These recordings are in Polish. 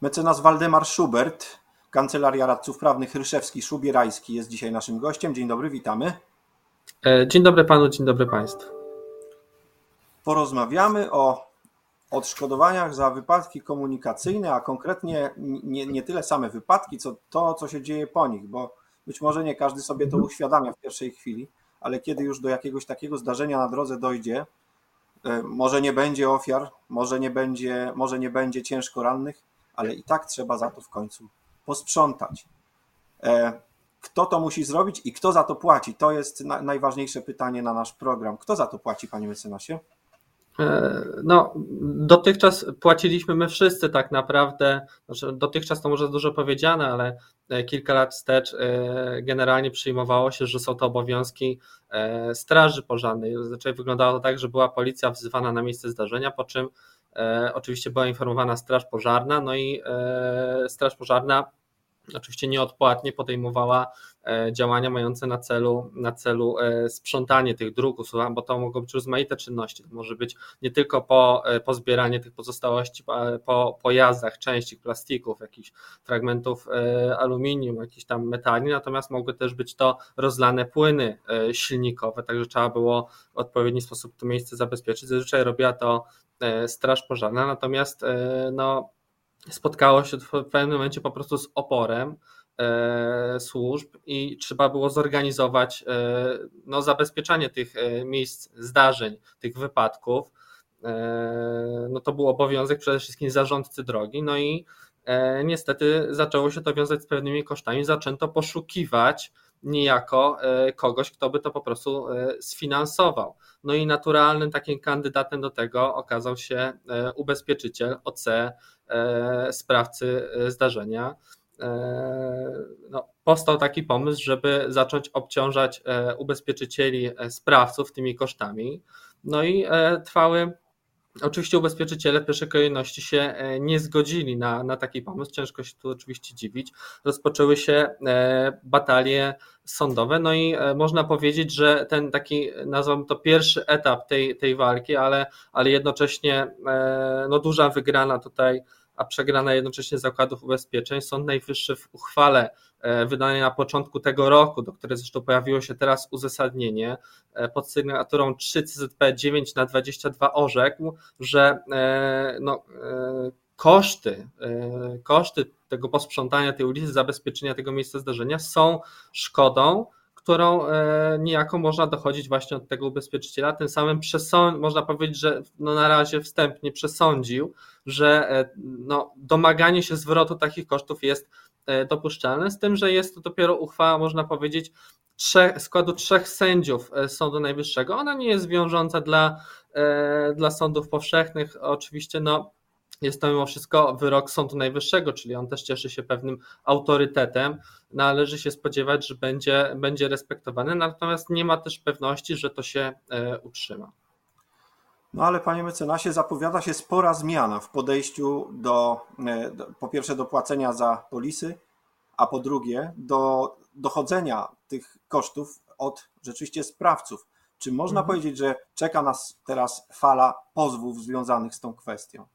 Mecenas Waldemar Schubert, Kancelaria Radców Prawnych Ryszewski-Szubierajski jest dzisiaj naszym gościem. Dzień dobry, witamy. E, dzień dobry panu, dzień dobry państwu. Porozmawiamy o odszkodowaniach za wypadki komunikacyjne, a konkretnie nie, nie tyle same wypadki, co to, co się dzieje po nich, bo być może nie każdy sobie to uświadamia w pierwszej chwili, ale kiedy już do jakiegoś takiego zdarzenia na drodze dojdzie, e, może nie będzie ofiar, może nie będzie, może nie będzie ciężko rannych, ale i tak trzeba za to w końcu posprzątać. E, kto to musi zrobić i kto za to płaci? To jest najważniejsze pytanie na nasz program. Kto za to płaci, panie mecenasie? E, no, dotychczas płaciliśmy my wszyscy tak naprawdę. Znaczy, dotychczas to może dużo powiedziane, ale e, kilka lat wstecz generalnie przyjmowało się, że są to obowiązki Straży Pożarnej. Zazwyczaj wyglądało to tak, że była policja wzywana na miejsce zdarzenia, po czym oczywiście była informowana Straż Pożarna, no i Straż Pożarna oczywiście nieodpłatnie podejmowała e, działania mające na celu, na celu e, sprzątanie tych dróg, bo to mogą być rozmaite czynności. To może być nie tylko po, e, po zbieranie tych pozostałości po pojazdach, części plastików, jakichś fragmentów aluminium, jakichś tam metali, natomiast mogły też być to rozlane płyny silnikowe, także trzeba było w odpowiedni sposób to miejsce zabezpieczyć. Zazwyczaj robiła to Straż Pożarna, natomiast no, spotkało się w pewnym momencie po prostu z oporem e, służb i trzeba było zorganizować e, no, zabezpieczanie tych e, miejsc zdarzeń, tych wypadków. No to był obowiązek przede wszystkim zarządcy drogi, no i niestety zaczęło się to wiązać z pewnymi kosztami, zaczęto poszukiwać niejako kogoś, kto by to po prostu sfinansował. No i naturalnym takim kandydatem do tego okazał się ubezpieczyciel OC E, sprawcy e, zdarzenia. E, no, powstał taki pomysł, żeby zacząć obciążać ubezpieczycieli sprawców tymi kosztami. No i trwały Oczywiście ubezpieczyciele w pierwszej kolejności się nie zgodzili na, na taki pomysł, ciężko się tu oczywiście dziwić. Rozpoczęły się batalie sądowe, no i można powiedzieć, że ten taki, nazwałbym to pierwszy etap tej, tej walki, ale, ale jednocześnie no, duża wygrana tutaj a przegrana jednocześnie zakładów ubezpieczeń. Sąd Najwyższy w uchwale e, wydanej na początku tego roku, do której zresztą pojawiło się teraz uzasadnienie, e, pod sygnaturą 3 CZP 9 na 22 orzekł, że e, no, koszty, koszty tego posprzątania tej ulicy, zabezpieczenia tego miejsca zdarzenia są szkodą, którą e, niejako można dochodzić właśnie od tego ubezpieczyciela. Tym samym przesąd, można powiedzieć, że no na razie wstępnie przesądził, że e, no, domaganie się zwrotu takich kosztów jest e, dopuszczalne, z tym, że jest to dopiero uchwała, można powiedzieć, trzech, składu trzech sędziów Sądu Najwyższego. Ona nie jest wiążąca dla, dla sądów powszechnych. Oczywiście no, jest to mimo wszystko wyrok Sądu Najwyższego, czyli on też cieszy się pewnym autorytetem. Należy się spodziewać, że będzie, będzie respektowany, natomiast nie ma też pewności, że to się e, utrzyma. No ale panie mecenasie, zapowiada się spora zmiana w podejściu do, e, do, po pierwsze do płacenia za polisy, a po drugie do dochodzenia tych kosztów od rzeczywiście sprawców. Czy można mhm. powiedzieć, że czeka nas teraz fala pozwów związanych z tą kwestią?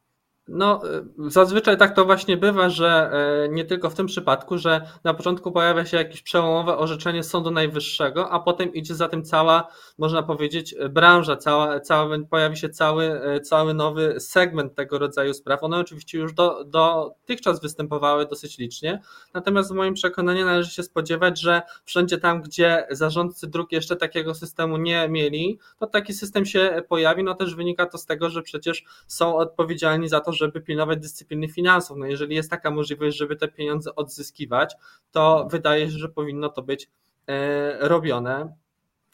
No, y, zazwyczaj tak to właśnie bywa, że y, nie tylko w tym przypadku, że na początku pojawia się jakieś przełomowe orzeczenie Sądu Najwyższego, a potem idzie za tym cała, można powiedzieć, branża, cała, cała, pojawi się cały, y, cały nowy segment tego rodzaju spraw. One oczywiście już do, dotychczas występowały dosyć licznie, natomiast w moim przekonaniu należy się spodziewać, że wszędzie tam, gdzie zarządcy dróg jeszcze takiego systemu nie mieli, to taki system się pojawi. No też wynika to z tego, że przecież są odpowiedzialni za to, żeby pilnować dyscypliny finansów. No jeżeli jest taka możliwość, żeby te pieniądze odzyskiwać, to wydaje się, że powinno to być e, robione.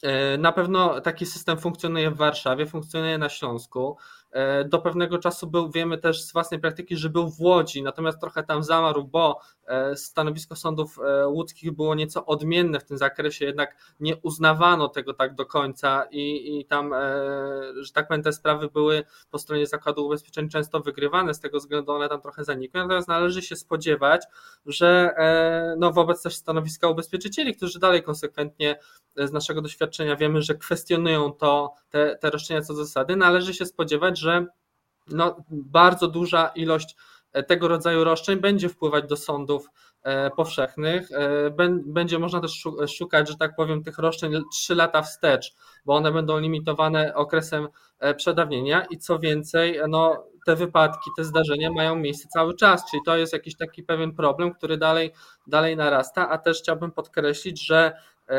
E, na pewno taki system funkcjonuje w Warszawie, funkcjonuje na Śląsku. E, do pewnego czasu był, wiemy też z własnej praktyki, że był w Łodzi, natomiast trochę tam zamarł, bo e, stanowisko sądów e, łódzkich było nieco odmienne w tym zakresie, jednak nie uznawano tego tak do końca i, i tam, że tak powiem, te sprawy były po stronie zakładu ubezpieczeń często wygrywane, z tego względu one tam trochę zanikły, natomiast należy się spodziewać, że no, wobec też stanowiska ubezpieczycieli, którzy dalej konsekwentnie z naszego doświadczenia wiemy, że kwestionują to, te, te roszczenia co do zasady, należy się spodziewać, że no, bardzo duża ilość tego rodzaju roszczeń będzie wpływać do sądów powszechnych. Będzie można też szukać, że tak powiem, tych roszczeń 3 lata wstecz, bo one będą limitowane okresem przedawnienia i co więcej, no, te wypadki, te zdarzenia mają miejsce cały czas, czyli to jest jakiś taki pewien problem, który dalej, dalej narasta, a też chciałbym podkreślić, że e,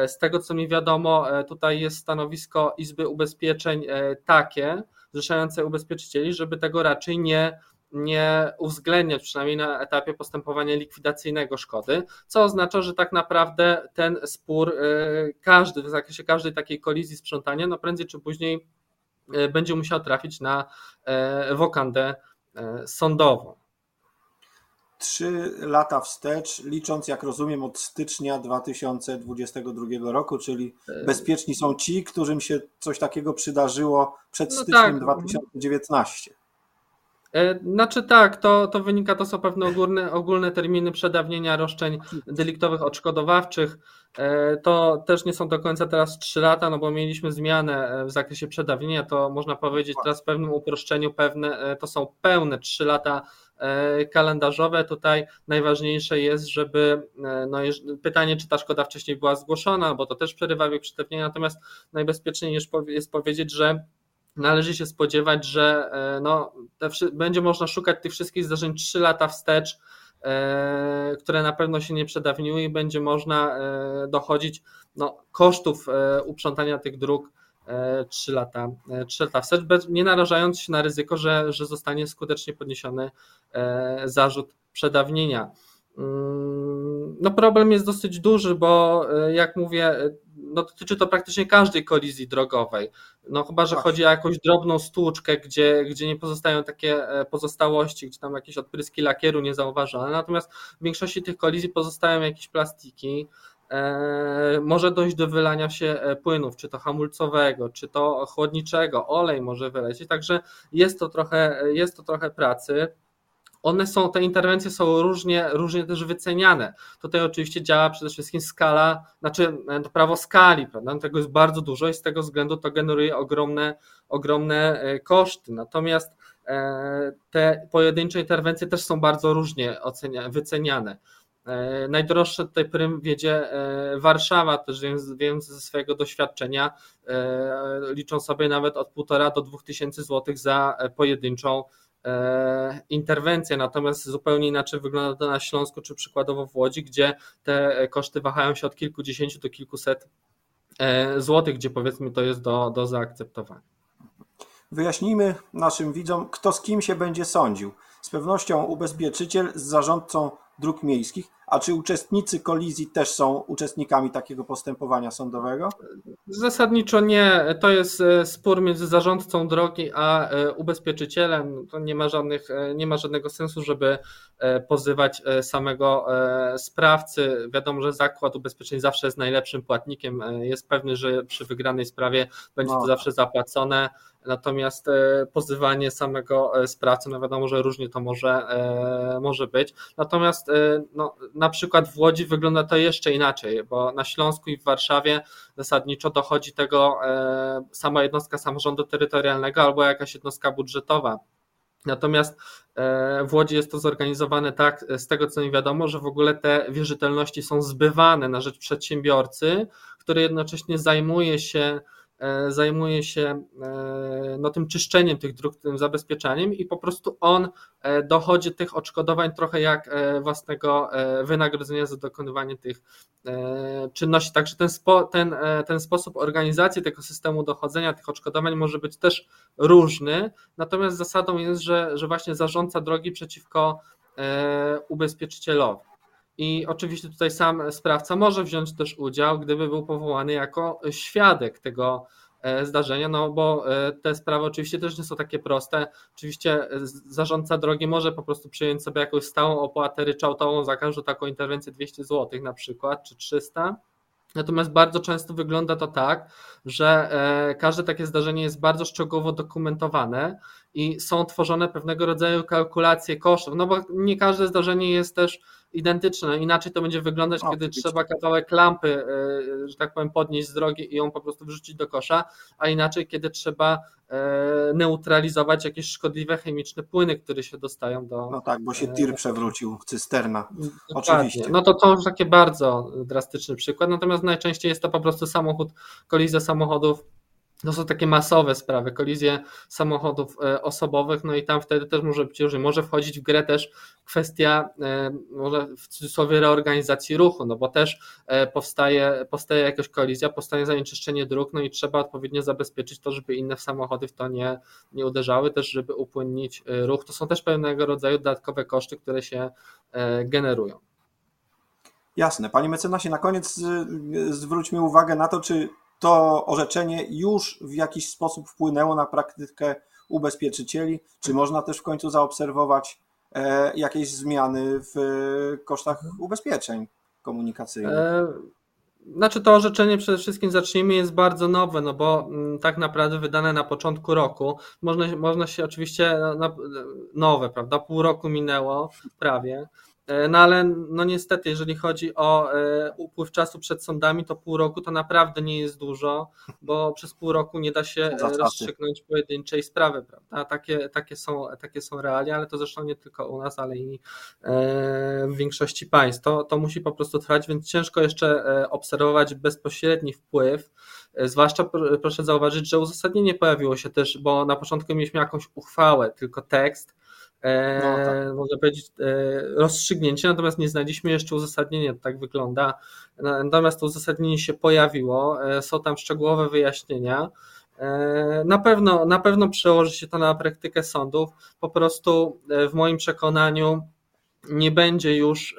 z tego co mi wiadomo, e, tutaj jest stanowisko Izby Ubezpieczeń e, takie, zrzeszające ubezpieczycieli, żeby tego raczej nie, nie uwzględniać, przynajmniej na etapie postępowania likwidacyjnego szkody, co oznacza, że tak naprawdę ten spór, każdy, w zakresie każdej takiej kolizji sprzątania, no prędzej czy później E, będzie musiał trafić na e, wokandę e, sądową. Trzy lata wstecz, licząc, jak rozumiem, od stycznia 2022 roku, czyli bezpieczni są ci, którym się coś takiego przydarzyło przed no styczniem tak. 2019. Znaczy tak, to, to wynika, to są pewne ogólne, ogólne terminy przedawnienia roszczeń deliktowych odszkodowawczych. E, to też nie są do końca teraz 3 lata, no bo mieliśmy zmianę e, w zakresie przedawnienia, to można powiedzieć teraz w pewnym uproszczeniu pewne, e, to są pełne 3 lata kalendarzowe. Tutaj najważniejsze jest, żeby no, pytanie, czy ta szkoda wcześniej była zgłoszona, bo to też przerywa wiek przedawnienia, natomiast najbezpieczniej jest powiedzieć, że należy się spodziewać, że no, te, będzie można szukać tych wszystkich zdarzeń 3 lata wstecz, E, które na pewno się nie przedawniły i będzie można e, dochodzić no, kosztów e, uprzątania tych dróg 3 lata, 3 lata wstecz, nie narażając się na ryzyko, że, że zostanie skutecznie podniesiony zarzut przedawnienia. Mm, no problem jest dosyć duży, bo jak mówię, no dotyczy to praktycznie każdej kolizji drogowej. No chyba, że chodzi o jakąś drobną stłuczkę, gdzie, gdzie nie pozostają takie e, pozostałości, gdzie tam jakieś odpryski lakieru niezauważone. Natomiast w większości tych kolizji pozostają jakieś plastiki. E, może dojść do wylania się e, płynów, czy to hamulcowego, czy to chłodniczego, olej może wylecieć, także jest to trochę, jest to trochę pracy one są, te interwencje są różnie, różnie też wyceniane. Tutaj oczywiście działa przede wszystkim skala, znaczy e, to prawo skali, prawda? Tego jest bardzo dużo i z tego względu to generuje ogromne, ogromne koszty. Natomiast te pojedyncze interwencje też są bardzo różnie ocenia, wyceniane. Najdroższe tutaj prym wiedzie Warszawa, też wiem ze swojego doświadczenia, liczą sobie nawet od 1,5 do 2 tysięcy złotych za pojedynczą E, interwencje, natomiast zupełnie inaczej wygląda to na Śląsku czy przykładowo w Łodzi, gdzie te koszty wahają się od kilkudziesięciu do kilkuset e, złotych, gdzie powiedzmy to jest do, do zaakceptowania. Wyjaśnijmy naszym widzom, kto z kim się będzie sądził. Z pewnością ubezpieczyciel z zarządcą dróg miejskich, a czy uczestnicy kolizji też są uczestnikami takiego postępowania sądowego? Zasadniczo nie. To jest e, spór między zarządcą drogi a e, ubezpieczycielem. To nie ma, żadnych, e, nie ma żadnego sensu, żeby pozywać samego sprawcy. Wiadomo, że zakład ubezpieczeń zawsze jest najlepszym płatnikiem. Jest pewny, że przy wygranej sprawie będzie to no. zawsze zapłacone. Natomiast pozywanie samego sprawcy, no wiadomo, że różnie to może, może być. Natomiast no, na przykład w Łodzi wygląda to jeszcze inaczej, bo na Śląsku i w Warszawie zasadniczo dochodzi tego e, sama jednostka samorządu terytorialnego albo jakaś jednostka budżetowa. Natomiast e, w Łodzi jest to zorganizowane tak, z tego co mi wiadomo, że w ogóle te wierzytelności są zbywane na rzecz przedsiębiorcy, który jednocześnie zajmuje się E, zajmuje się e, no, tym czyszczeniem tych dróg, tym zabezpieczaniem i po prostu on e, dochodzi tych odszkodowań trochę jak własnego wynagrodzenia za dokonywanie tych czynności. Także ten, spo, ten, ten sposób organizacji tego systemu dochodzenia tych odszkodowań może być też różny, natomiast zasadą jest, że, że właśnie zarządca drogi przeciwko ubezpieczycielowi. I oczywiście tutaj sam sprawca może wziąć też udział, gdyby był powołany jako świadek tego e, zdarzenia, no bo e, te sprawy oczywiście też nie są takie proste. Oczywiście e, zarządca drogi może po prostu przyjąć sobie jakąś stałą opłatę ryczałtową za każdą taką interwencję 200 zł na przykład, czy 300. Natomiast bardzo często wygląda to tak, że każde takie zdarzenie jest bardzo szczegółowo dokumentowane i są tworzone pewnego rodzaju kalkulacje kosztów, no bo nie każde zdarzenie jest też identyczne. Inaczej to będzie wyglądać, o, kiedy trzeba kawałek lampy, e, że tak powiem, podnieść z drogi i ją po prostu wrzucić do kosza, a inaczej, kiedy trzeba e, neutralizować jakieś szkodliwe chemiczne płyny, które się dostają do. No tak, bo się tir przewrócił, cysterna. Dokładnie. Oczywiście. No to to już takie bardzo drastyczny przykład. Natomiast najczęściej jest to po prostu samochód, kolizja samochodów to są takie masowe sprawy, kolizje samochodów e, osobowych, no i tam wtedy też może być różnie. Może wchodzić w grę też kwestia, e, może w cudzysłowie, reorganizacji ruchu, no bo też e, powstaje, powstaje jakaś kolizja, powstaje zanieczyszczenie dróg, no i trzeba odpowiednio zabezpieczyć to, żeby inne samochody w to nie, nie uderzały, też żeby upłynnić ruch. To są też pewnego rodzaju dodatkowe koszty, które się generują. Jasne. Panie mecenasie, na koniec zwróćmy uwagę na to, czy to orzeczenie już w jakiś sposób wpłynęło na praktykę ubezpieczycieli? Czy można też w końcu zaobserwować e, jakieś zmiany w kosztach ubezpieczeń komunikacyjnych? E, znaczy to orzeczenie przede wszystkim zacznijmy jest bardzo nowe, no bo mm, tak naprawdę wydane na początku roku. Można, można się oczywiście no, nowe, prawda? Pół roku minęło prawie. E, no ale no niestety, jeżeli chodzi o e, upływ czasu przed sądami, to pół roku to naprawdę nie jest dużo, bo przez pół roku nie da się rozstrzygnąć pojedynczej sprawy, prawda? Takie, takie, są, takie są realia, ale to zresztą nie tylko u nas, ale i e, w większości państw. To, to musi po prostu trwać, więc ciężko jeszcze obserwować bezpośredni wpływ. Zwłaszcza proszę zauważyć, że uzasadnienie pojawiło się też, bo na początku mieliśmy jakąś uchwałę, tylko tekst E, no, tak. można powiedzieć, e, rozstrzygnięcie, natomiast nie znaleźliśmy jeszcze uzasadnienia, tak wygląda. Natomiast to uzasadnienie się pojawiło, e, są tam szczegółowe wyjaśnienia. Na pewno, na pewno przełoży się to na praktykę sądów. Po prostu w moim przekonaniu nie będzie już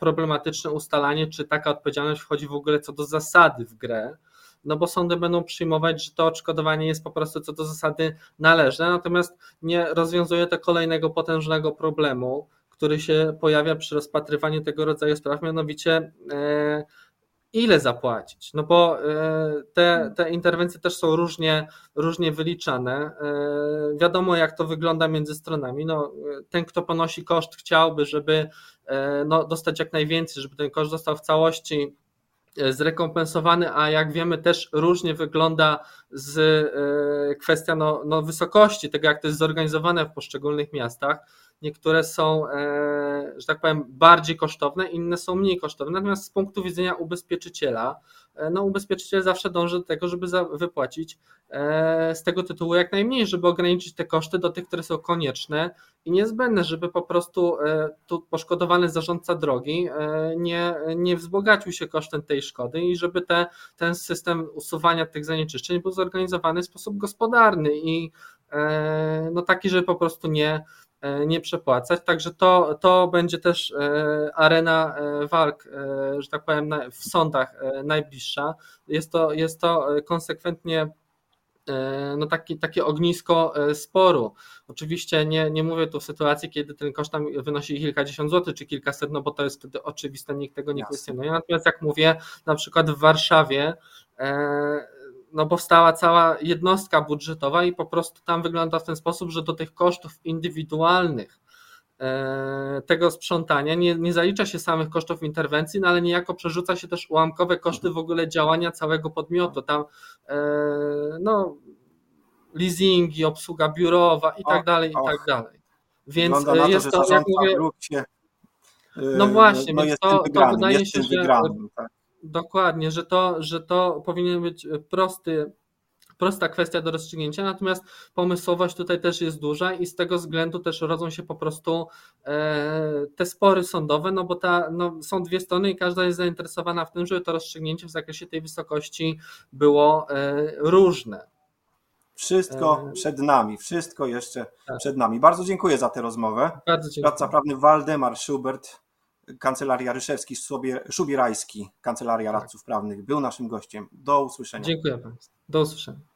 problematyczne ustalanie, czy taka odpowiedzialność wchodzi w ogóle co do zasady w grę no bo sądy będą przyjmować, że to odszkodowanie jest po prostu co do zasady należne, natomiast nie rozwiązuje to kolejnego potężnego problemu, który się pojawia przy rozpatrywaniu tego rodzaju spraw, mianowicie e, ile zapłacić. No bo e, te, te interwencje też są różnie, różnie wyliczane. E, wiadomo, jak to wygląda między stronami. No, ten, kto ponosi koszt, chciałby, żeby no, dostać jak najwięcej, żeby ten koszt został w całości zrekompensowany, a jak wiemy też różnie wygląda z e, kwestia no, no wysokości tego, jak to jest zorganizowane w poszczególnych miastach. Niektóre są, e, że tak powiem, bardziej kosztowne, inne są mniej kosztowne. Natomiast z punktu widzenia ubezpieczyciela, no ubezpieczyciel zawsze dąży do tego, żeby wypłacić z tego tytułu jak najmniej, żeby ograniczyć te koszty do tych, które są konieczne i niezbędne, żeby po prostu tu poszkodowany zarządca drogi nie, nie wzbogacił się kosztem tej szkody i żeby te, ten system usuwania tych zanieczyszczeń był zorganizowany w sposób gospodarny i no taki, żeby po prostu nie E, nie przepłacać. Także to, to będzie też e, arena e, walk, że tak powiem, w sądach najbliższa. Jest to, jest to konsekwentnie no taki, takie ognisko sporu. Oczywiście nie, nie mówię tu w sytuacji, kiedy ten koszt tam wynosi kilkadziesiąt złotych czy kilkaset, no bo to jest wtedy oczywiste, nikt tego nie kwestionuje. Natomiast jak mówię, na przykład w Warszawie no powstała cała jednostka budżetowa i po prostu tam wygląda w ten sposób, że do tych kosztów indywidualnych e, tego sprzątania nie, nie zalicza się samych kosztów interwencji, no ale niejako przerzuca się też ułamkowe koszty w ogóle działania całego podmiotu. Tam e, no, leasingi, obsługa biurowa i tak dalej, i tak dalej. Więc to, jest to, jak mówię, się, no właśnie, no, więc to, to wydaje się, że tak? Dokładnie, że to, że to powinien być prosty, prosta kwestia do rozstrzygnięcia, natomiast pomysłowość tutaj też jest duża i z tego względu też rodzą się po prostu e, te spory sądowe, no bo ta, no, są dwie strony i każda jest zainteresowana w tym, żeby to rozstrzygnięcie w zakresie tej wysokości było e, różne. Wszystko e, przed nami, wszystko jeszcze tak. przed nami. Bardzo dziękuję za tę rozmowę. Bardzo dziękuję. Radca prawny Waldemar Schubert Kancelaria Ryszewski, Szubierajski, Kancelaria tak. Radców Prawnych był naszym gościem. Do usłyszenia. Dziękuję bardzo. Do usłyszenia.